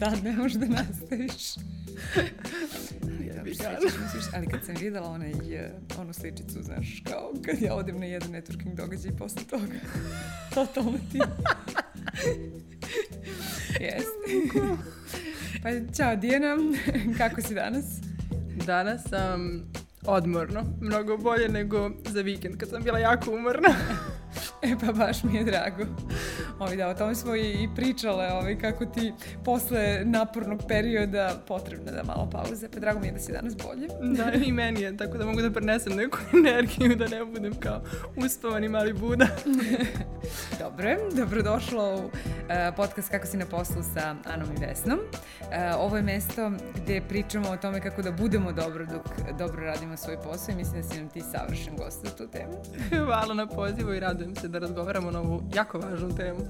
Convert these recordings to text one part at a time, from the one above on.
sad ne možeš da nastaviš. ja, misliš, ali kad sam videla onaj, onu sličicu, znaš, kao kad ja odem na jedan networking događaj i posle toga, totalno ti. Jeste. pa, čao Dijana, kako si danas? Danas sam odmorno, mnogo bolje nego za vikend kad sam bila jako umorna. E pa baš mi je drago. Ovi, da, o tome smo i, i pričale, ovi, kako ti posle napornog perioda potrebna da malo pauze, pa drago mi je da si danas bolje. Da, i meni je, tako da mogu da prenesem neku energiju, da ne budem kao uspavani mali buda. Dobro, dobrodošlo u uh, podcast Kako si na poslu sa Anom i Vesnom. Uh, ovo je mesto gde pričamo o tome kako da budemo dobro dok dobro radimo svoj posao i mislim da si nam ti savršen gost za tu temu. Hvala na pozivu i radujem se da razgovaramo na ovu jako važnu temu.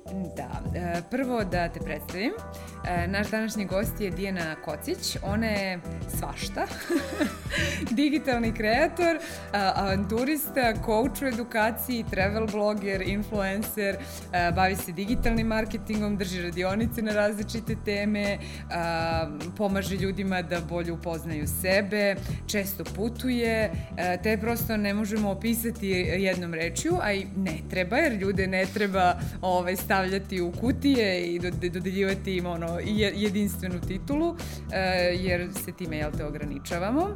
Da, e, prvo da te predstavim. E, naš današnji gost je Dijana Kocić. Ona je svašta. Digitalni kreator, avanturista, coach u edukaciji, travel bloger, influencer, e, bavi se digitalnim marketingom, drži radionice na različite teme, pomaže ljudima da bolje upoznaju sebe, često putuje, te prosto ne možemo opisati jednom rečju, a i ne treba, jer ljude ne treba ovaj, stavljati u kutije i dodeljivati im ono, jedinstvenu titulu, eh, jer se time, jel te, ograničavamo.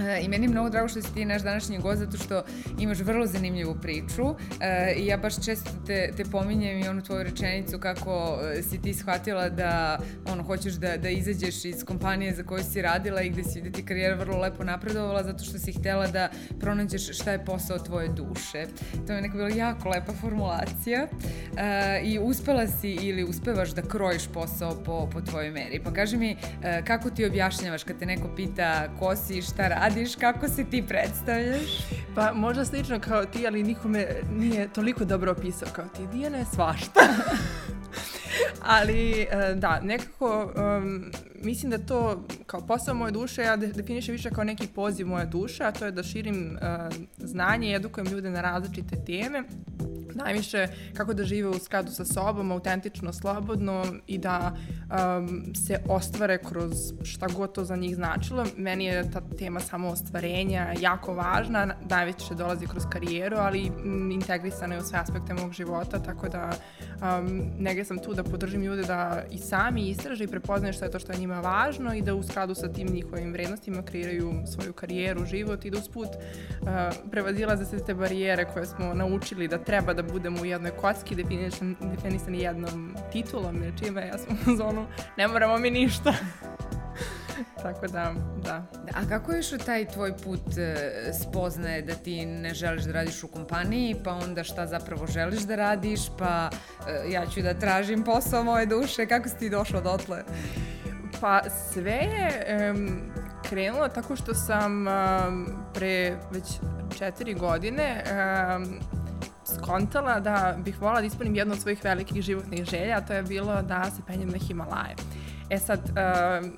E, I meni je mnogo drago što si ti naš današnji gost zato što imaš vrlo zanimljivu priču e, i ja baš često te, te pominjem i onu tvoju rečenicu kako e, si ti shvatila da ono, hoćeš da, da izađeš iz kompanije za koju si radila i gde si gde ti karijera vrlo lepo napredovala zato što si htela da pronađeš šta je posao tvoje duše. To je neka bila jako lepa formulacija i uspela si ili uspevaš da krojiš posao po, po tvojoj meri. Pa kaži mi kako ti objašnjavaš kad te neko pita ko si, šta radiš, radiš, kako se ti predstavljaš? Pa možda slično kao ti, ali nikome nije toliko dobro opisao kao ti. Dijana je svašta. ali e, da, nekako um, mislim da to kao posao moje duše ja definišem više kao neki poziv moje duše, a to je da širim uh, znanje i edukujem ljude na različite teme najviše kako da žive u skladu sa sobom, autentično, slobodno i da um, se ostvare kroz šta god to za njih značilo. Meni je ta tema samo ostvarenja jako važna, najveće dolazi kroz karijeru, ali m, integrisana je u sve aspekte mog života, tako da um, negde sam tu da podržim ljude da i sami istraže i prepoznaju šta je to što je njima važno i da u skladu sa tim njihovim vrednostima kreiraju svoju karijeru, život i da usput uh, prevazilaze se te barijere koje smo naučili da treba da budemo u jednoj kocki definisan, definisani jednom titulom ili čime, ja sam u zonu, ne moramo mi ništa. Tako da, da. A kako je išao taj tvoj put e, spoznaje da ti ne želiš da radiš u kompaniji, pa onda šta zapravo želiš da radiš, pa e, ja ću da tražim posao moje duše, kako si ti došla dotle? Pa sve je um, krenulo tako što sam um, pre već četiri godine um, skontala da bih volala da ispunim jednu od svojih velikih životnih želja, a to je bilo da se penjem na Himalaje. E sad, uh,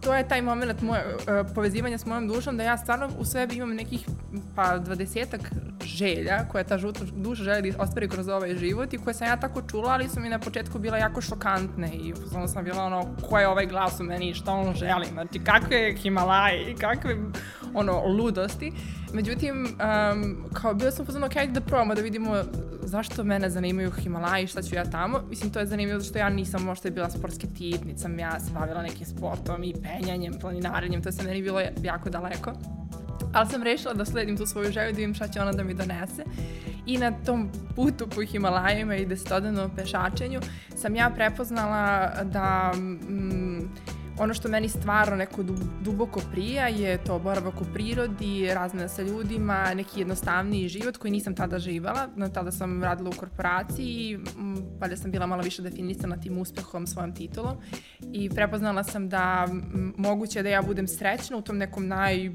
to je taj moment moje, uh, povezivanja s mojom dušom, da ja stvarno u sebi imam nekih pa dvadesetak želja koje ta žuta duša želi da ostvari kroz ovaj život i koje sam ja tako čula, ali su mi na početku bila jako šokantne i onda sam bila ono, ko je ovaj glas u meni i šta on želi, znači kakve Himalaje i kakve ono, ludosti. Međutim, um, kao bio sam pozvano, ok, da probamo da vidimo zašto mene zanimaju Himalaji, šta ću ja tamo. Mislim, to je zanimljivo zato što ja nisam možda bila sportski tip, niti sam ja se bavila nekim sportom i penjanjem, planinarenjem, to sa meni bilo jako daleko. Ali sam rešila da sledim tu svoju želju, da vidim šta će ona da mi donese. I na tom putu po Himalajima i desetodnevnom pešačenju sam ja prepoznala da mm, ono što meni stvarno neko duboko prija je to boravak u prirodi, razmena sa ljudima, neki jednostavniji život koji nisam tada živala. No, tada sam radila u korporaciji, pa da sam bila malo više definisana tim uspehom, svojom titulom i prepoznala sam da moguće da ja budem srećna u tom nekom naj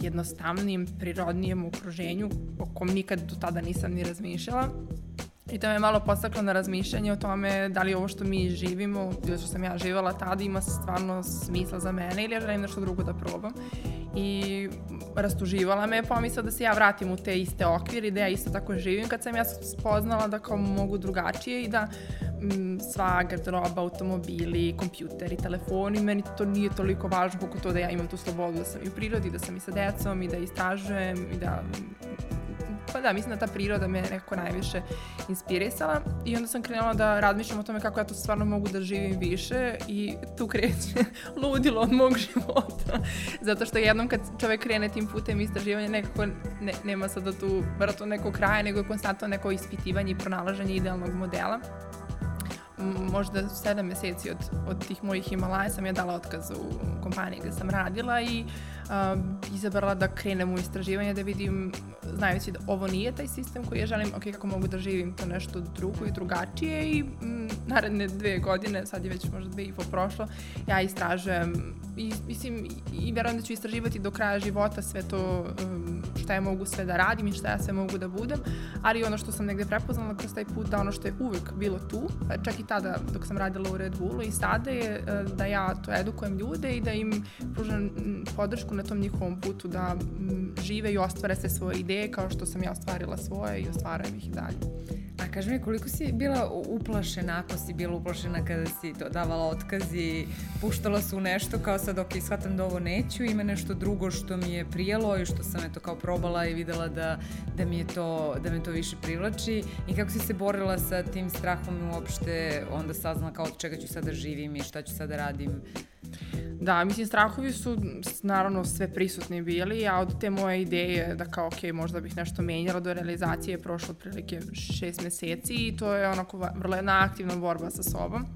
jednostavnijem, prirodnijem okruženju o kom nikad do tada nisam ni razmišljala I to me malo postaklo na razmišljanje o tome da li ovo što mi živimo, ili što sam ja živala tada, ima stvarno smisla za mene ili ja želim nešto drugo da probam. i rastuživala me pomisla da se ja vratim u te iste okvire i da ja isto tako živim kad sam ja spoznala da kao mogu drugačije i da m, sva garderoba, automobili, kompjuteri, telefoni, meni to nije toliko važno koliko to da ja imam tu slobodu da sam i u prirodi, da sam i sa decom i da istražujem i da pa da, mislim da ta priroda me nekako najviše inspirisala i onda sam krenula da razmišljam o tome kako ja to stvarno mogu da živim više i tu kreće ludilo od mog života. Zato što jednom kad čovek krene tim putem istraživanja nekako ne, nema sada tu, to neko kraja, nego je konstantno neko ispitivanje i pronalaženje idealnog modela možda sedam meseci od, od tih mojih Himalaja sam ja dala otkaz u kompaniji gde sam radila i uh, izabrala da krenem u istraživanje da vidim, znajući da ovo nije taj sistem koji ja želim, ok, kako mogu da živim to nešto drugo i drugačije i m, naredne dve godine, sad je već možda dve i po prošlo, ja istražujem i mislim i verujem da ću istraživati do kraja života sve to um, šta ja mogu sve da radim i šta ja sve mogu da budem, ali ono što sam negde prepoznala kroz taj put da ono što je uvek bilo tu, pa čak i tada dok sam radila u Red Bullu i sada je e, da ja to edukujem ljude i da im pružam podršku na tom njihovom putu da žive i ostvare sve svoje ideje kao što sam ja ostvarila svoje i ostvarujem ih i dalje. A kaži mi, koliko si bila uplašena, ako si bila uplašena kada si to davala otkaz i puštala se u nešto kao sad, ok, shvatam da ovo neću, ima nešto drugo što mi je prijelo i što sam eto kao probala i videla da, da mi je to, da me to više privlači i kako si se borila sa tim strahom uopšte onda saznala kao od čega ću sada živim i šta ću sada radim Da, mislim, strahovi su naravno sve prisutni bili, a od te moje ideje da kao, ok, možda bih nešto menjala do realizacije je prošlo otprilike šest meseci i to je onako vrlo jedna aktivna borba sa sobom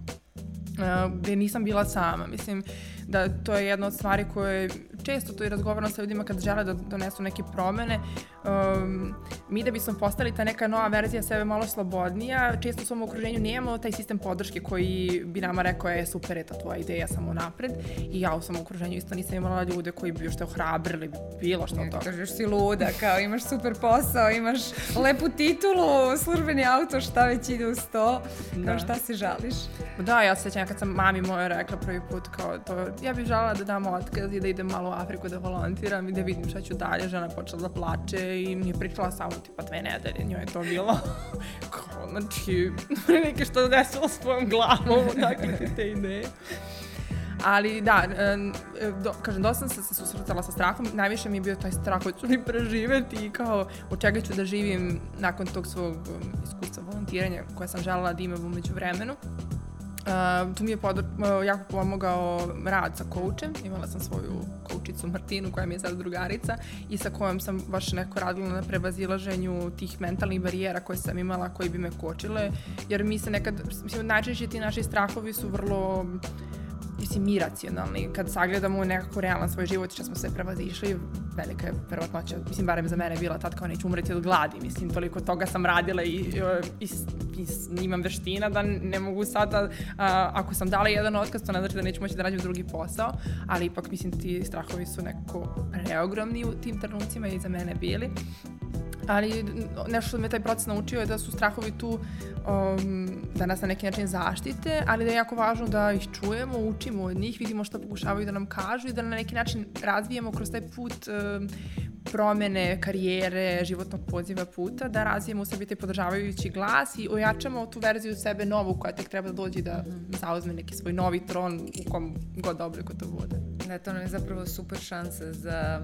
uh, gde nisam bila sama. Mislim da to je jedna od stvari koje često to i razgovaram sa ljudima kad žele da donesu neke promene. Um, mi da bismo postali ta neka nova verzija sebe malo slobodnija, često u svom okruženju nemamo taj sistem podrške koji bi nama rekao je super, eto tvoja ideja samo napred i ja u svom okruženju isto nisam imala ljude koji bi još te ohrabrili bilo što od toga. Kažeš si luda, kao imaš super posao, imaš lepu titulu, službeni auto, šta već ide uz to, kao da. šta se žališ? Da, ja se sećam kad sam mami moja rekla prvi put kao to, ja bih žala da dam otkaz i da idem malo Afriku da volontiram i da vidim šta ću dalje. Žena počela da plače i nije pričala samo tipa dve nedelje, njoj je to bilo kao, znači, neke što desilo s tvojom glavom, dakle ti te ideje. Ali da, do, kažem, dosta sam se susretala sa strahom, najviše mi je bio taj strah hoću li preživeti i kao od čega ću da živim nakon tog svog iskustva volontiranja koje sam želela da imam umeđu vremenu. Uh, tu mi je podor, uh, jako pomogao rad sa koučem. Imala sam svoju koučicu Martinu koja mi je sad drugarica i sa kojom sam baš neko radila na prevazilaženju tih mentalnih barijera koje sam imala koji bi me kočile. Jer mi se nekad, mislim, najčešće ti naši strahovi su vrlo mislim, iracionalni. Kad sagledamo nekako realan svoj život što smo sve prevazišli, velika je verovatnoća, mislim, barem za mene bila tad kao neću umreti od gladi, mislim, toliko toga sam radila i, i, i, i imam veština da ne mogu sada, a, ako sam dala jedan otkaz, to ne znači da neću moći da radim drugi posao, ali ipak, mislim, ti strahovi su nekako preogromni u tim trenucima i za mene bili ali nešto što me taj proces naučio je da su strahovi tu um, da nas na neki način zaštite, ali da je jako važno da ih čujemo, učimo od njih, vidimo šta pokušavaju da nam kažu i da na neki način razvijemo kroz taj put um, promene, karijere, životnog poziva puta, da razvijemo u sebi taj podržavajući glas i ojačamo tu verziju sebe novu koja tek treba da dođe da mm. zauzme neki svoj novi tron u kom god obliku to bude. Da, to nam je zapravo super šansa za,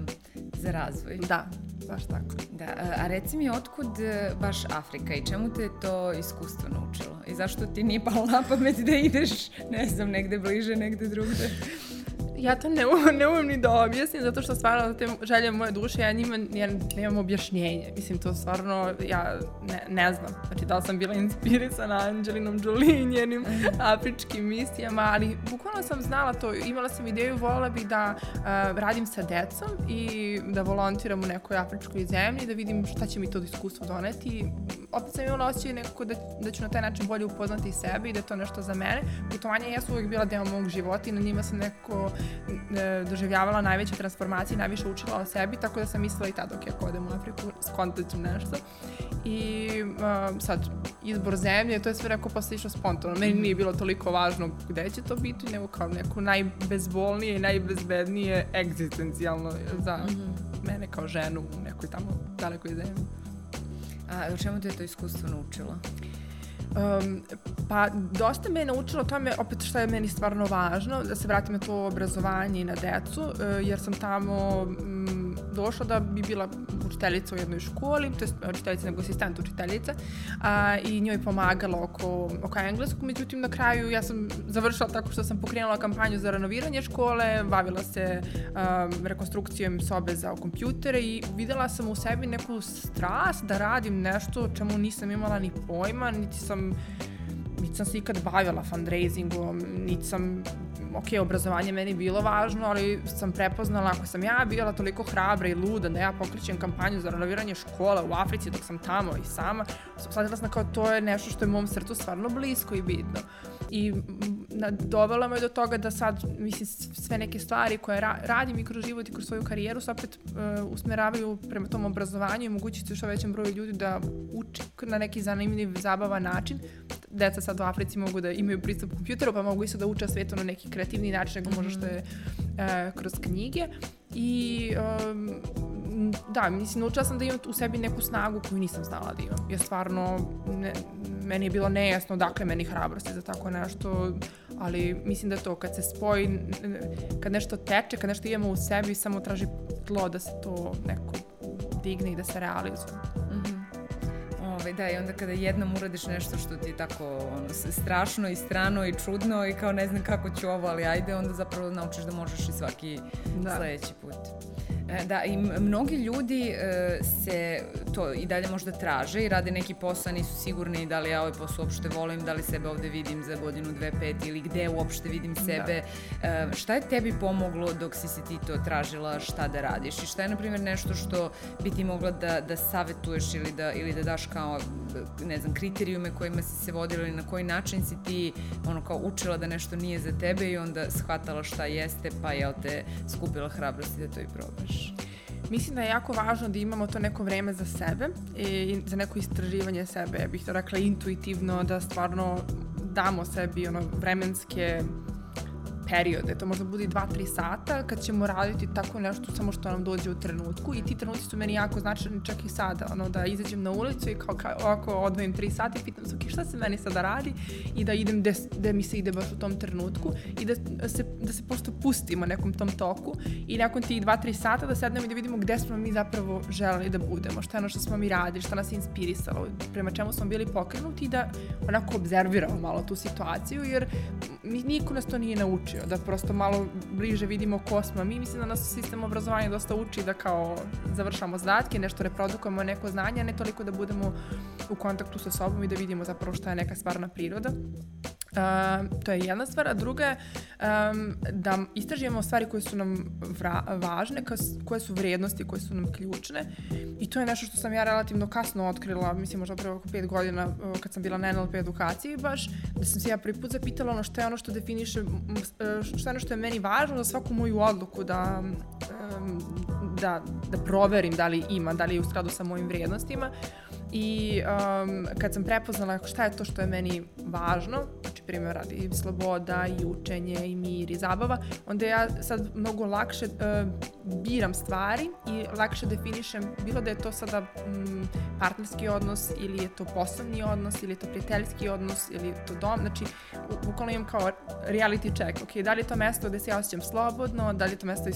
za razvoj. Da, baš tako. Da, a reci mi otkud e, baš Afrika i čemu te to iskustvo naučilo? I zašto ti nije palo na pamet da ideš, ne znam, negde bliže, negde drugde? Ja to ne, ne umem ni da objasnim, zato što stvarno te želje moje duše, ja njima ja nemam objašnjenje. Mislim, to stvarno, ja ne, ne znam. Znači, da li sam bila inspirisana Angelinom Jolie i njenim afričkim misijama, ali bukvalno sam znala to. Imala sam ideju, volila bih da uh, radim sa decom i da volontiram u nekoj afričkoj zemlji, da vidim šta će mi to iskustvo doneti. Opet sam imala osjećaj nekako da, da ću na taj način bolje upoznati sebe i da je to nešto za mene. Putovanja jesu uvijek bila deo mog života i na njima sam neko e, doživljavala najveće transformacije, najviše učila o sebi, tako da sam mislila i tada, ok, ako odem u Afriku, skontat ću nešto. i uh, sad izbor zemlje, to je sve rekao posle išlo spontano. Meni nije bilo toliko važno gde će to biti, nego kao neko najbezbolnije i najbezbednije egzistencijalno za mm -hmm. mene kao ženu u nekoj tamo dalekoj zemlji. A o čemu te je to iskustvo naučilo? Um, pa dosta me je naučilo tome, opet šta je meni stvarno važno, da se vratim na to obrazovanje i na decu, uh, jer sam tamo došla da bi bila učiteljica u jednoj školi, to je učiteljica nego asistent učiteljica, a, i njoj pomagala oko, oko engleskog, međutim na kraju ja sam završila tako što sam pokrenula kampanju za renoviranje škole, bavila se um, rekonstrukcijom sobe za kompjutere i videla sam u sebi neku strast da radim nešto o čemu nisam imala ni pojma, niti sam niti se ikad bavila fundraisingom, niti sam ok, obrazovanje meni bilo važno, ali sam prepoznala ako sam ja bila toliko hrabra i luda da ja pokrećem kampanju za renoviranje škola u Africi dok sam tamo i sama, shvatila sam kao to je nešto što je mom srcu stvarno blisko i bitno. I dovela me do toga da sad, mislim, sve neke stvari koje ra radim i kroz život i kroz svoju karijeru se opet uh, usmeravaju prema tom obrazovanju i mogućice što većem broju ljudi da uči na neki zanimljiv, zabavan način. Deca sad u Africi mogu da imaju pristup kompjuteru, pa mogu isto da uče svetu na neki kreativni način nego možda što je uh, kroz knjige. I um, da, mislim, naučila sam da imam u sebi neku snagu koju nisam znala da imam. Ja stvarno, ne, meni je bilo nejasno dakle meni hrabrosti za tako nešto, ali mislim da to kad se spoji, kad nešto teče, kad nešto imamo u sebi, samo traži tlo da se to neko digne i da se realizuje. Ove, da, i onda kada jednom uradiš nešto što ti je tako ono, strašno i strano i čudno i kao ne znam kako ću ovo, ali ajde, onda zapravo naučiš da možeš i svaki da. sledeći put. E, da, i mnogi ljudi e, se to i dalje možda traže i rade neki posao, nisu sigurni da li ja ovaj posao uopšte volim, da li sebe ovde vidim za godinu, dve, pet ili gde uopšte vidim da. sebe. Da. E, šta je tebi pomoglo dok si se ti to tražila šta da radiš i šta je, na primjer, nešto što bi ti mogla da, da savetuješ ili da, ili da daš kao, ne znam, kriterijume kojima si se vodila ili na koji način si ti ono kao učila da nešto nije za tebe i onda shvatala šta jeste, pa jel te skupila hrabrosti da to i probaš? Mislim da je jako važno da imamo to neko vreme za sebe i za neko istraživanje sebe, bih to rekla intuitivno, da stvarno damo sebi ono vremenske periode, to možda bude 2-3 sata kad ćemo raditi tako nešto samo što nam dođe u trenutku i ti trenuci su meni jako značajni čak i sada, ono da izađem na ulicu i kao, kao ovako odvojim 3 sata i pitam se ok, šta se meni sada radi? I da idem gde, gde mi se ide baš u tom trenutku i da se, da se prosto pustimo nekom tom toku i nakon tih 2-3 sata da sednemo i da vidimo gde smo mi zapravo želeli da budemo, šta je ono što smo mi radili, šta nas je inspirisalo, prema čemu smo bili pokrenuti i da onako obzerviramo malo tu situaciju jer niko nas to nije naučio naučio, da prosto malo bliže vidimo ko smo mi. Mislim da nas sistem obrazovanja dosta uči da kao završamo zadatke, nešto reprodukujemo neko znanje, a ne toliko da budemo u kontaktu sa sobom i da vidimo zapravo šta je neka stvarna priroda. Uh, to je jedna stvar, a druga je um, da istražujemo stvari koje su nam vra, važne, koje su vrijednosti, koje su nam ključne. I to je nešto što sam ja relativno kasno otkrila, mislim možda prvo oko pet godina kad sam bila na NLP edukaciji baš, da sam se ja prvi put zapitala ono što je ono što definiše, uh, što je ono što je meni važno za svaku moju odluku da, um, da, da proverim da li ima, da li je u skladu sa mojim vrijednostima i um, kad sam prepoznala šta je to što je meni važno, znači primjer radi sloboda i učenje i mir i zabava, onda ja sad mnogo lakše uh, biram stvari i lakše definišem bilo da je to sada um, partnerski odnos ili je to poslovni odnos ili je to prijateljski odnos ili je to dom, znači bukvalno imam kao reality check, ok, da li je to mesto gde se ja osjećam slobodno, da li je to mesto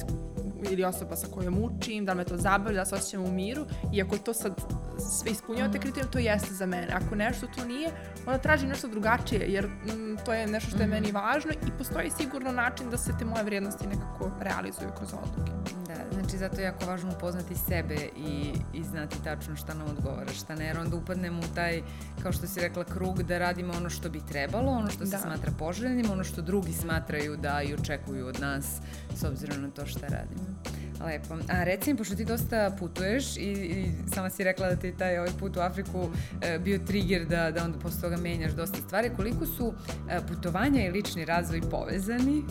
ili osoba sa kojom učim, da me to zabavlja, da se osjećam u miru i ako to sad sve ispunjava te mhm. kriterije, to jeste za mene. Ako nešto to nije, onda tražim nešto drugačije, jer mm, to je nešto što je mm. meni važno i postoji sigurno način da se te moje vrijednosti nekako realizuju kroz odluke. Da, znači zato je jako važno upoznati sebe i, i znati tačno šta nam odgovara, šta ne, jer onda upadnemo u taj, kao što si rekla, krug da radimo ono što bi trebalo, ono što se da. smatra poželjnim, ono što drugi smatraju da i očekuju od nas s obzirom na to šta radimo. Lepo. A reci mi, pošto ti dosta putuješ i, i sama si rekla da ti taj ovaj put u Afriku e, bio trigger da, da onda posle toga menjaš dosta stvari, koliko su e, putovanja i lični razvoj povezani?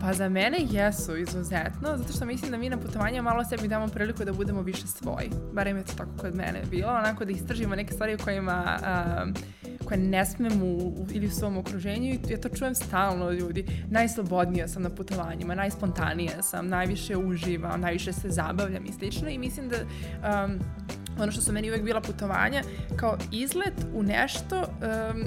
Pa za mene jesu izuzetno, zato što mislim da mi na putovanja malo sebi damo priliku da budemo više svoji. Barem je to tako kod mene bilo, onako da istražimo neke stvari o kojima uh, koje ne smem u, ili u svom okruženju i ja to čujem stalno od ljudi. Najslobodnija sam na putovanjima, najspontanija sam, najviše uživam, najviše se zabavljam i slično i mislim da um, ono što su meni uvek bila putovanja kao izlet u nešto um,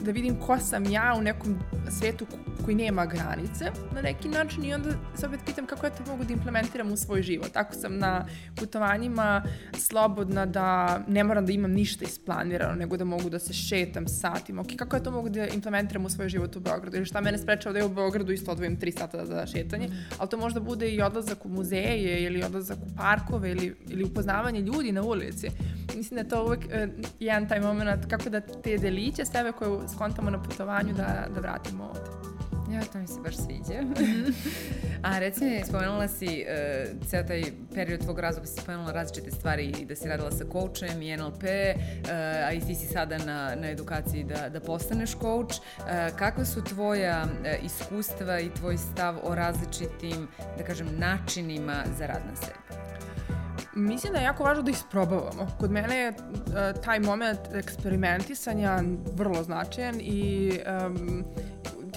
da vidim ko sam ja u nekom svetu koji nema granice na neki način i onda se opet pitam kako ja to mogu da implementiram u svoj život. Tako sam na putovanjima slobodna da ne moram da imam ništa isplanirano, nego da mogu da se šetam satima. Ok, kako ja to mogu da implementiram u svoj život u Beogradu? Ili šta mene sprečava da je u Beogradu isto odvojim 3 sata za šetanje, ali to možda bude i odlazak u muzeje ili odlazak u parkove ili, ili upoznavanje ljudi na ulici. Mislim da je to uvek uh, jedan taj moment kako da te deliće sebe koje skontamo na putovanju da, da vratimo ovde. Ja, to mi se baš sviđa. a reci mi, spomenula si uh, ceo taj period tvog razloga, si spomenula različite stvari i da si radila sa coachem i NLP, uh, a i ti si sada na, na edukaciji da, da postaneš coach. Uh, kakva su tvoja uh, iskustva i tvoj stav o različitim, da kažem, načinima za rad na sebi? Mislim da je jako važno da isprobavamo. Kod mene je uh, taj moment eksperimentisanja vrlo značajan i um,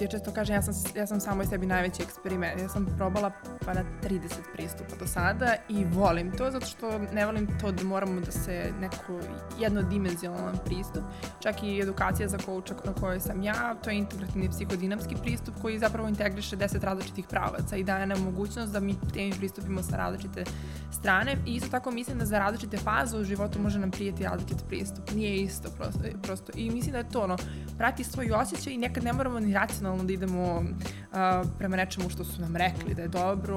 ja često kažem, ja sam, ja sam samo i sebi najveći eksperiment. Ja sam probala pa na 30 pristupa do sada i volim to zato što ne volim to da moramo da se neko jednodimenzionalan pristup. Čak i edukacija za kouča na kojoj sam ja, to je integrativni psihodinamski pristup koji zapravo integriše 10 različitih pravaca i daje nam mogućnost da mi tem pristupimo sa različite strane. I isto tako mislim da za različite faze u životu može nam prijeti različit pristup. Nije isto prosto. prosto. I mislim da je to ono, prati svoj osjećaj i nekad ne moramo ni racionalno da idemo uh, prema nečemu što su nam rekli da je dobro,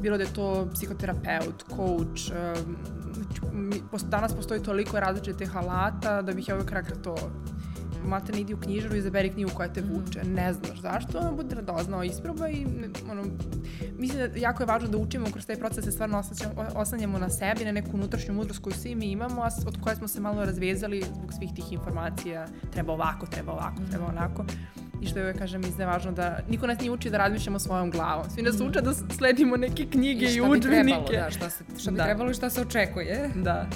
bilo da je to psihoterapeut, coach, uh, danas postoji toliko različitih alata da bih ja uvek rekla to malte ne idi u knjižaru i izaberi knjigu koja te vuče. Ne znaš zašto, ono bude radoznao isproba i ono, mislim da jako je važno da učimo kroz taj proces da se stvarno oslanjamo na sebi, na neku unutrašnju mudrost koju svi mi imamo, a od koje smo se malo razvezali zbog svih tih informacija. Treba ovako, treba ovako, treba onako. I što je uvek kažem, mislim da je važno da niko nas nije uči da razmišljamo svojom glavom. Svi nas uče da sledimo neke knjige i, i udžbenike. Da, šta, se, šta bi da. trebalo i šta se očekuje. Da.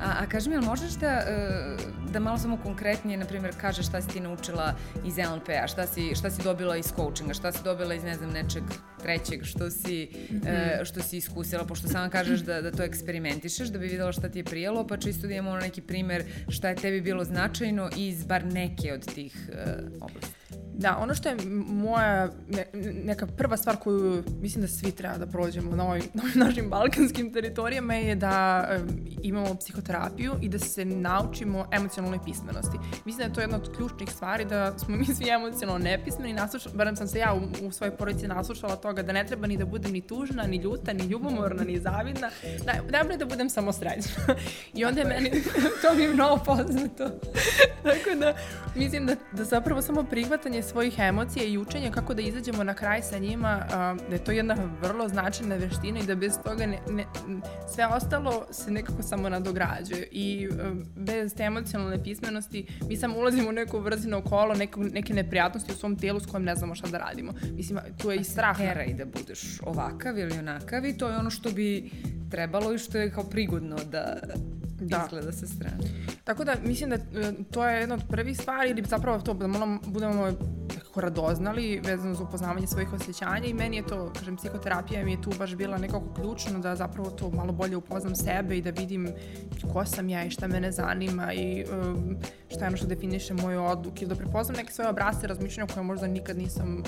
A, a kaži mi, možeš da, e, da malo samo konkretnije, na primjer, kažeš šta si ti naučila iz NLP-a, šta si, šta si dobila iz coachinga, šta si dobila iz, ne znam, nečeg trećeg, što si, mm -hmm. što si iskusila, pošto sama kažeš da, da to eksperimentišeš, da bi videla šta ti je prijelo, pa čisto da imamo neki primer šta je tebi bilo značajno iz bar neke od tih uh, oblasti. Da, ono što je moja ne, neka prva stvar koju mislim da svi treba da prođemo na ovim, na ovim našim balkanskim teritorijama je da um, imamo psihoterapiju i da se naučimo emocionalnoj pismenosti. Mislim da je to jedna od ključnih stvari da smo mi svi emocionalno nepismeni, naslušala, barem sam se ja u, u svojoj porodici naslušala toga da ne treba ni da budem ni tužna, ni ljuta, ni ljubomorna, ni zavidna, da, najbolje da budem samo srećna. I onda je meni, to mi je mnogo poznato. Tako da, mislim da, da zapravo samo prihvatanje svojih emocija i učenja kako da izađemo na kraj sa njima, da je to jedna vrlo značajna veština i da bez toga ne, ne, sve ostalo se nekako samo nadograđuje i bez te emocionalne pismenosti mi samo ulazimo u neku vrzino kolo, neko, neke neprijatnosti u svom telu s kojim ne znamo šta da radimo. Mislim, tu je i strah. Tera i da budeš ovakav ili onakav i to je ono što bi trebalo i što je kao prigodno da da. izgleda sa strane. Tako da mislim da e, to je jedna od prvih stvari ili zapravo to da malo budemo nekako radoznali vezano za upoznavanje svojih osjećanja i meni je to, kažem, psihoterapija mi je tu baš bila nekako ključno da zapravo to malo bolje upoznam sebe i da vidim ko sam ja i šta mene zanima i um, šta je ono što definiše moju odluke da prepoznam neke svoje obrasce razmišljanja koje možda nikad nisam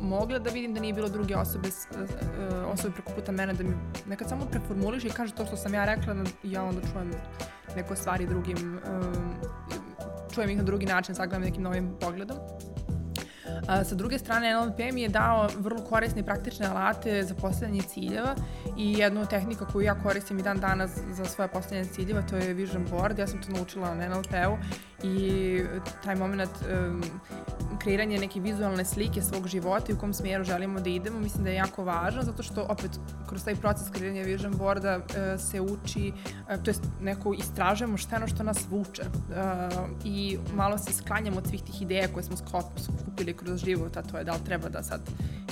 mogla da vidim da nije bilo druge osobe, e, osobe preko puta mene da mi nekad samo preformuliš i kaže to što sam ja rekla i ja onda čujem neko stvari drugim, um, čujem ih na drugi način, sagledam nekim novim pogledom. A, sa druge strane, NLP mi je dao vrlo korisne i praktične alate za postavljanje ciljeva i jednu tehnika koju ja koristim i dan danas za svoje postavljanje ciljeva, to je Vision Board. Ja sam to naučila na NLP-u i taj moment um, kreiranje neke vizualne slike svog života i u kom smjeru želimo da idemo, mislim da je jako važno, zato što opet kroz taj proces kreiranja vision boarda uh, se uči, uh, to jest neko istražujemo šta je ono što nas vuče uh, i malo se sklanjamo od svih tih ideja koje smo skupili kroz život, a to je da li treba da sad,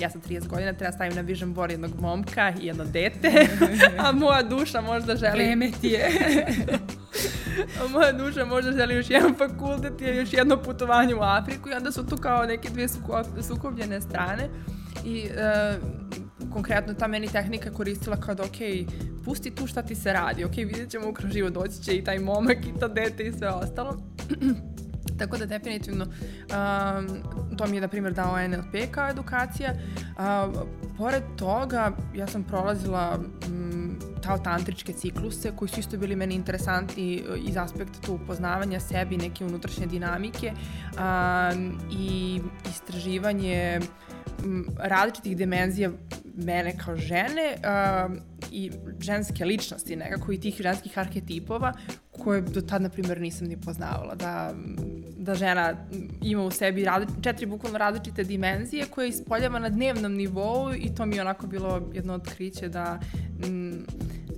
ja sam 30 godina, treba stavim na vision board jednog momka i jedno dete, a moja duša možda želi... Vreme ti je. a moja duša možda želi još jedan fakultet ili još jedno putovanje u Afriku i onda su tu kao neke dvije sukobljene strane i uh, konkretno ta meni tehnika koristila kao da ok, pusti tu šta ti se radi, ok, vidjet ćemo ukroz život, doći će i taj momak i ta dete i sve ostalo. Tako da definitivno um, to mi je na primjer dao NLP kao edukacija. Uh, pored toga ja sam prolazila um, kao tantričke cikluse koji su isto bili meni interesantni iz aspekta tu upoznavanja sebi, neke unutrašnje dinamike um, i istraživanje um, različitih dimenzija mene kao žene um, i ženske ličnosti nekako i tih ženskih arhetipova koje do tad, na primjer, nisam ni poznavala. Da, da žena ima u sebi različ, četiri bukvalno različite dimenzije koje ispoljava na dnevnom nivou i to mi je onako bilo jedno otkriće da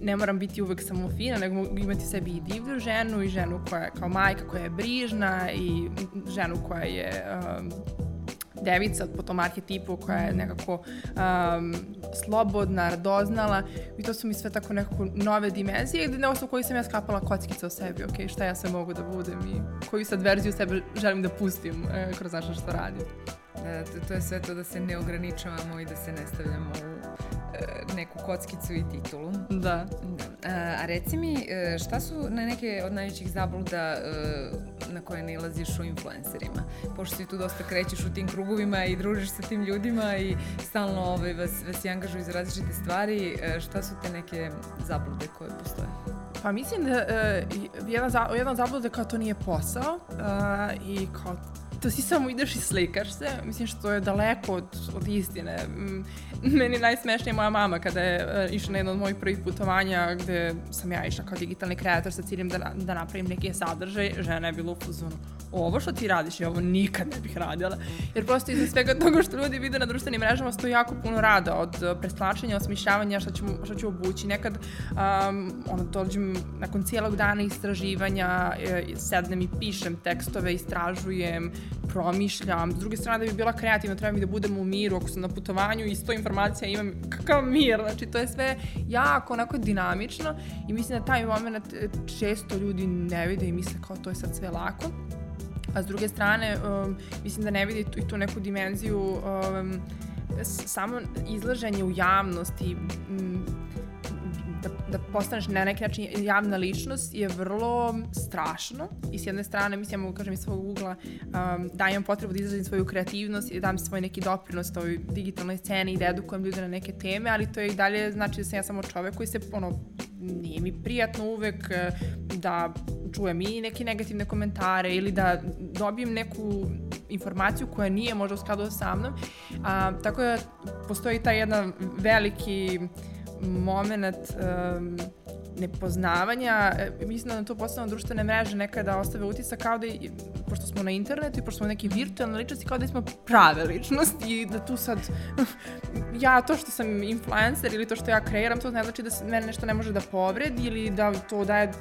ne moram biti uvek samo fina, nego mogu imati sebi i divlju ženu i ženu koja je kao majka koja je brižna i ženu koja je um, devica po tom arhetipu koja je nekako um, slobodna, radoznala i to su mi sve tako nekako nove dimenzije gde na osnovu koji sam ja skapala kockice o sebi, ok, šta ja sve mogu da budem i koju sad verziju sebe želim da pustim e, kroz nešto što radim. Da, to, to je sve to da se ne ograničavamo i da se ne stavljamo u neku kockicu i titulu. Da. da. A, a reci mi, e, šta su na neke od najvećih zabluda e, na koje nalaziš u influencerima? Pošto ti tu dosta krećeš u tim krugovima i družiš sa tim ljudima i stalno ovaj, vas, vas i angažuju za različite stvari, šta su te neke zablude koje postoje? Pa mislim da uh, jedna, jedna zabluda kao to nije posao uh, i kao to si samo ideš i slikaš se, mislim što je daleko od, od istine. Meni najsmešnije moja mama kada je uh, išla na jedno od mojih prvih putovanja gde sam ja išla kao digitalni kreator sa ciljem da, da napravim neki sadržaj, žena je bila u fuzonu ovo što ti radiš, ja ovo nikad ne bih radila. Jer prosto iza svega toga što ljudi vide na društvenim mrežama stoji jako puno rada od uh, preslačenja, osmišljavanja, šta ću, šta ću obući. Nekad um, ono, dođem nakon cijelog dana istraživanja, e, sednem i pišem tekstove, istražujem, promišljam. S druge strane, da bi bila kreativna, treba mi da budem u miru. Ako sam na putovanju i sto informacija imam, kakav mir. Znači, to je sve jako onako dinamično i mislim da taj moment e, često ljudi ne vide i misle kao to je sad sve lako a s druge strane um, mislim da ne vidi tu, i tu neku dimenziju um, samo izlaženje u javnosti um, da, da postaneš na neki način javna ličnost je vrlo strašno i s jedne strane mislim ja mogu kažem iz svog ugla um, da imam potrebu da izrazim svoju kreativnost i da dam svoj neki doprinos toj digitalnoj sceni i da edukujem ljude na neke teme, ali to je i dalje znači da sam ja samo čovek koji se ono nije mi prijatno uvek eh, da čujem i neke negativne komentare ili da dobijem neku informaciju koja nije možda u skladu sa mnom. A, tako da postoji taj jedan veliki moment um, nepoznavanja, e, mislim da to postano društvene mreže nekada ostave utisak kao da, i, pošto smo na internetu i pošto smo neke virtualne ličnosti, kao da smo prave ličnosti i da tu sad, ja to što sam influencer ili to što ja kreiram, to ne znači da se mene nešto ne može da povredi ili da to daje,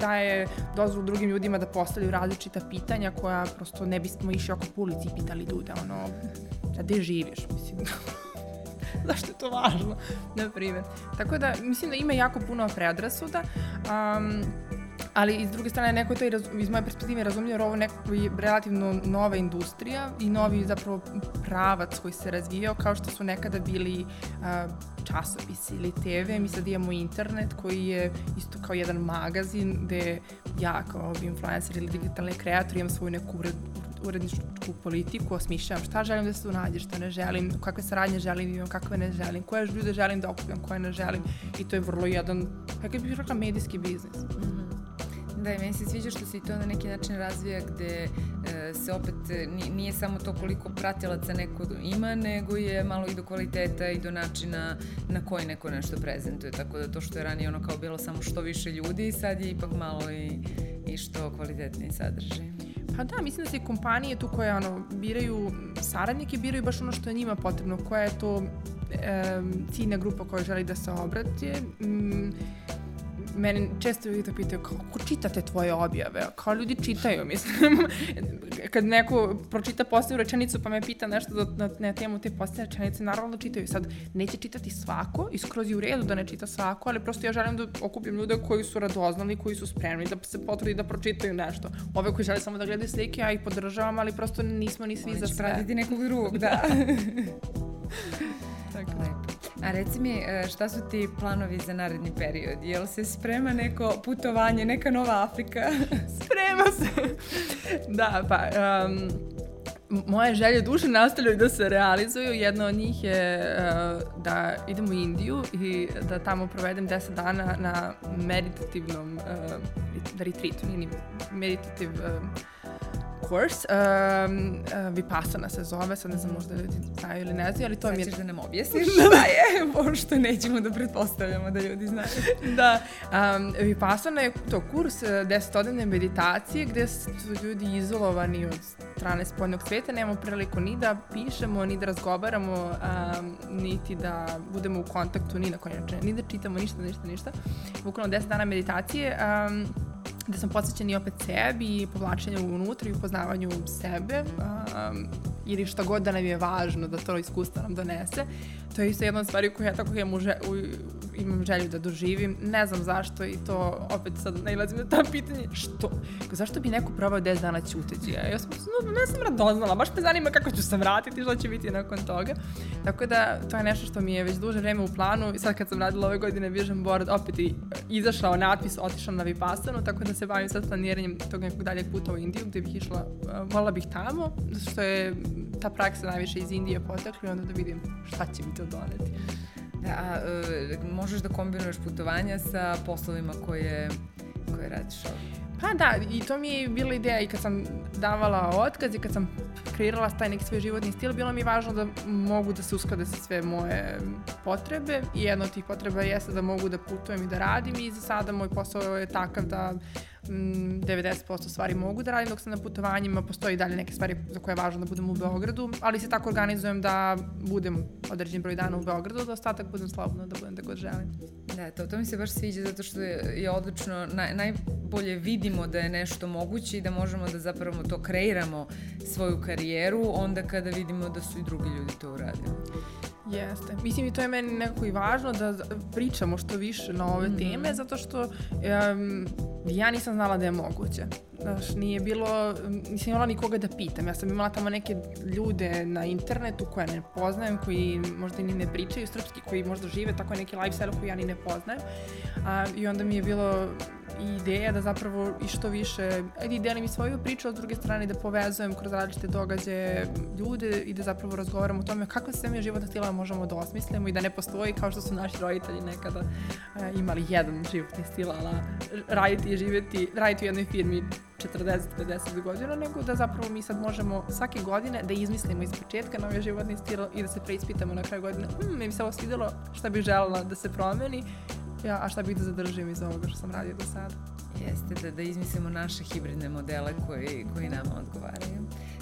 daje dozvolu drugim ljudima da postavljaju različita pitanja koja prosto ne bismo išli oko po ulici i pitali ljude, ono, da gde živiš, mislim. zašto je to važno, na primjer. Tako da, mislim da ima jako puno predrasuda, um, ali iz druge strane neko to raz, iz moje perspektive razumljivo jer ovo neko je relativno nova industrija i novi zapravo pravac koji se razvijao kao što su nekada bili uh, časopisi ili TV, mi sad imamo internet koji je isto kao jedan magazin gde ja kao influencer ili digitalni kreator imam svoju neku uredničku politiku, osmišljam šta želim da se tu nađe, šta ne želim, kakve saradnje želim da imam, kakve ne želim, koje ljude želim da okupim, koje ne želim i to je vrlo jedan, kako bih rekla, medijski biznis. Mm. Da, i meni se sviđa što se i to na neki način razvija gde e, se opet nije samo to koliko pratilaca neko ima, nego je malo i do kvaliteta i do načina na koji neko nešto prezentuje. Tako da to što je ranije ono kao bilo samo što više ljudi, sad je ipak malo i, i što kvalitetniji sadržaj. Pa da, mislim da se kompanije tu koje ono, biraju saradnike, biraju baš ono što je njima potrebno, koja je to e, ciljna grupa koja želi da se obrati. Mm, mene često ljudi to pitaju kako čitate tvoje objave? Kao ljudi čitaju, mislim. Kad neko pročita posljednju rečenicu pa me pita nešto da, na, na temu te posljednje rečenice, naravno da čitaju. Sad, neće čitati svako i skroz je u redu da ne čita svako, ali prosto ja želim da okupim ljude koji su radoznali, koji su spremni da se potrudi da pročitaju nešto. Ove koji žele samo da gledaju slike, ja ih podržavam, ali prosto nismo ni svi Oni za sve. Oni će pratiti nekog drugog, da. Tako. Lepo. A reci mi, e, šta su ti planovi za naredni period? Jel se sprema neko putovanje, neka nova Afrika? sprema se. da, pa... Um, moje želje duše nastavljaju da se realizuju. Jedna od njih je uh, da idem u Indiju i da tamo provedem 10 dana na meditativnom uh, retreatu, nije ni meditativ uh, course. Um, uh, Vipassana se zove, sad ne znam možda ljudi znaju ili ne znaju, ali to sad mi je... Sad da nam objasniš šta je, pošto nećemo da pretpostavljamo da ljudi znaju. da, um, Vipassana je to kurs uh, desetodnevne meditacije gde su ljudi izolovani od strane spoljnog sveta, nemamo priliku ni da pišemo, ni da razgovaramo, um, niti da budemo u kontaktu, ni na koji način, ni da čitamo ništa, ništa, ništa. Bukvalno 10 dana meditacije. Um, gde sam posvećen i opet sebi i povlačenju unutra i upoznavanju sebe um, ili šta god da nam je važno da to iskustvo nam donese. To je isto jedna od stvari koju ja tako imam, u, u, imam želju da doživim. Ne znam zašto i to opet sad nailazim na ta pitanje. Što? Zašto bi neko probao 10 dana ćuteći? Ja, ja sam, no, ne sam radoznala, baš me zanima kako ću se vratiti, što će biti nakon toga. Tako da to je nešto što mi je već duže vreme u planu i sad kad sam radila ove godine Vision Board, opet i izašao natpis, otišao na Vipassanu, tako da se bavim sad planiranjem tog nekog daljeg puta u Indiju gde bih išla, volila bih tamo, zato što je ta praksa najviše iz Indije potekla onda da vidim šta će mi to doneti. Da, a, uh, možeš da kombinuješ putovanja sa poslovima koje, koje radiš ovdje? Pa da, i to mi je bila ideja i kad sam davala otkaz i kad sam kreirala taj neki svoj životni stil, bilo mi je važno da mogu da se usklade sa sve moje potrebe i jedna od tih potreba jeste da mogu da putujem i da radim i za sada moj posao je takav da 90% mm, stvari mogu da radim dok sam na putovanjima, postoji dalje neke stvari za koje je važno da budem u Beogradu, ali se tako organizujem da budem određen broj dana u Beogradu, da ostatak budem slobodno, da budem da god želim. Da, to, to mi se baš sviđa zato što je, je odlično, naj, najbolje vidimo da je nešto moguće i da možemo da zapravo to kreiramo svoju karijeru onda kada vidimo da su i drugi ljudi to uradili. Jeste. Mislim i to je meni nekako i važno da pričamo što više na ove mm. teme, zato što um, ja nisam znala da je moguće. Znaš, nije bilo, nisam imala nikoga da pitam. Ja sam imala tamo neke ljude na internetu koje ne poznajem, koji možda ni ne pričaju srpski, koji možda žive tako neki lifestyle koji ja ni ne poznajem. A, I onda mi je bilo ideja da zapravo i što više, ajde delim i svoju priču, a s druge strane da povezujem kroz različite događaje ljude i da zapravo razgovaram o tome kakve sve mi životne stila možemo da osmislimo i da ne postoji kao što su naši roditelji nekada uh, imali jedan životni stil, ala raditi i živeti, raditi u jednoj firmi 40-50 godina, nego da zapravo mi sad možemo svake godine da izmislimo iz početka novi životni stil i da se preispitamo na kraju godine, hm, mi se ovo svidelo, šta bih želela da se promeni ja, a šta bih da zadržim iz ovoga što sam radio do sada. Jeste, da, da izmislimo naše hibridne modele koji, koji nama odgovaraju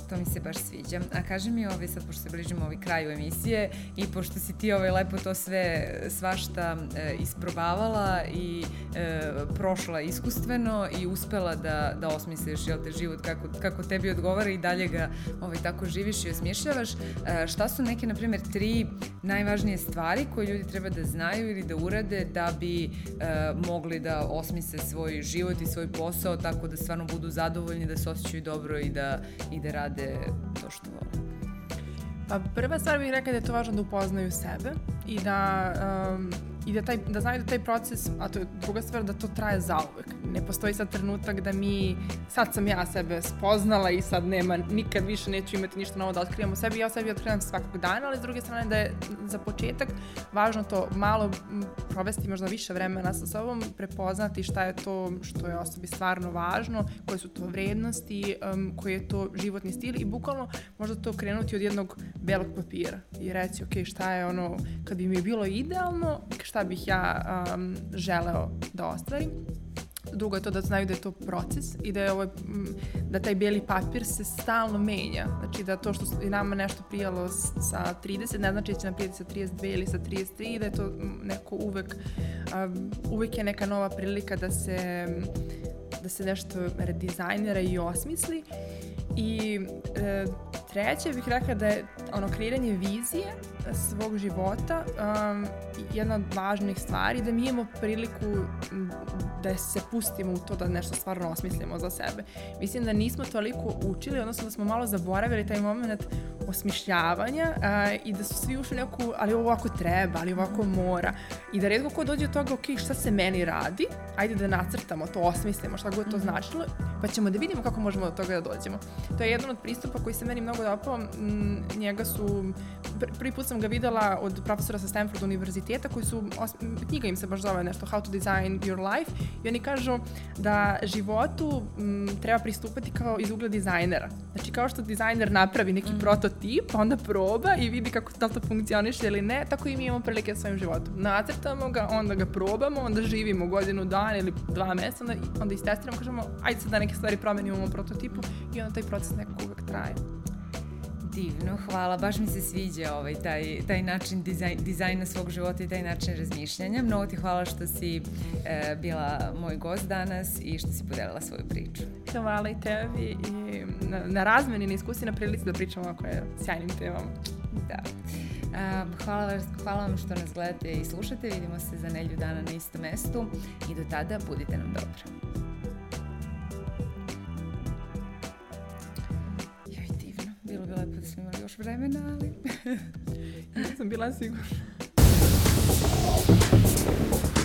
to mi se baš sviđa. A kaži mi ovaj, sad pošto se bližimo ovaj kraju emisije i pošto si ti ovaj lepo to sve svašta e, isprobavala i e, prošla iskustveno i uspela da, da osmisliš jel te život kako, kako tebi odgovara i dalje ga ovaj, tako živiš i osmišljavaš. E, šta su neke, na primjer, tri najvažnije stvari koje ljudi treba da znaju ili da urade da bi e, mogli da osmisle svoj život i svoj posao tako da stvarno budu zadovoljni, da se osjećaju dobro i da, i da rade rade to što vole? Pa prva stvar bih rekla da je to važno da upoznaju sebe i da um, i da, taj, da znaju da taj proces, a to je druga stvar, da to traje zauvek. Ne postoji sad trenutak da mi, sad sam ja sebe spoznala i sad nema, nikad više neću imati ništa novo da otkrivam u sebi, ja o sebi otkrivam svakog dana, ali s druge strane da je za početak važno to malo provesti možda više vremena sa sobom, prepoznati šta je to što je osobi stvarno važno, koje su to vrednosti, um, koji je to životni stil i bukvalno možda to krenuti od jednog belog papira i reći ok, šta je ono, kad bi mi bilo idealno, šta bih ja um, želeo da ostvarim. drugo je to da znaju da je to proces i da je ovo, da taj bijeli papir se stalno menja. Znači da to što je nama nešto prijalo sa 30, ne znači da će nam prijeti sa 32 ili sa 33 i da je to neko uvek, uvek je neka nova prilika da se da se nešto redizajnira i osmisli. I e, treće bih rekla da je ono kreiranje vizije svog života um, jedna od važnih stvari da mi imamo priliku da se pustimo u to da nešto stvarno osmislimo za sebe. Mislim da nismo toliko učili, odnosno da smo malo zaboravili taj moment osmišljavanja uh, i da su svi ušli neku, ali ovako treba, ali ovako mora. I da redko ko dođe od toga, ok, šta se meni radi, ajde da nacrtamo to, osmislimo šta god to mhm. značilo, pa ćemo da vidimo kako možemo do toga da dođemo. To je jedan od pristupa koji se meni mnogo dopao. Njega su, prvi put sam ga videla od profesora sa Stanford univerziteta koji su, knjiga im se baš zove nešto How to Design Your Life i oni kažu da životu m, treba pristupati kao iz ugla dizajnera. Znači kao što dizajner napravi neki mm. prototip, onda proba i vidi kako da to funkcioniše ili ne, tako i mi imamo prilike sa svojim životom. Nacrtamo ga, onda ga probamo, onda živimo godinu dana ili dva meseca, onda, onda istestiramo, kažemo, ajde sad da neke stvari promenimo u prototipu i onda taj proces nekako uvek traje. Divno, hvala. Baš mi se sviđa ovaj, taj, taj način dizajn, dizajna svog života i taj način razmišljanja. Mnogo ti hvala što si e, bila moj gost danas i što si podelila svoju priču. Hvala i tebi i na, na razmeni, na iskusi, na prilici da pričamo oko sjajnim temama. Da. Um, hvala, hvala vam što nas gledate i slušate. Vidimo se za nelju dana na istom mestu i do tada budite nam dobro. Lepo da smo imali još vremena, ali... ja sam bila sigurna.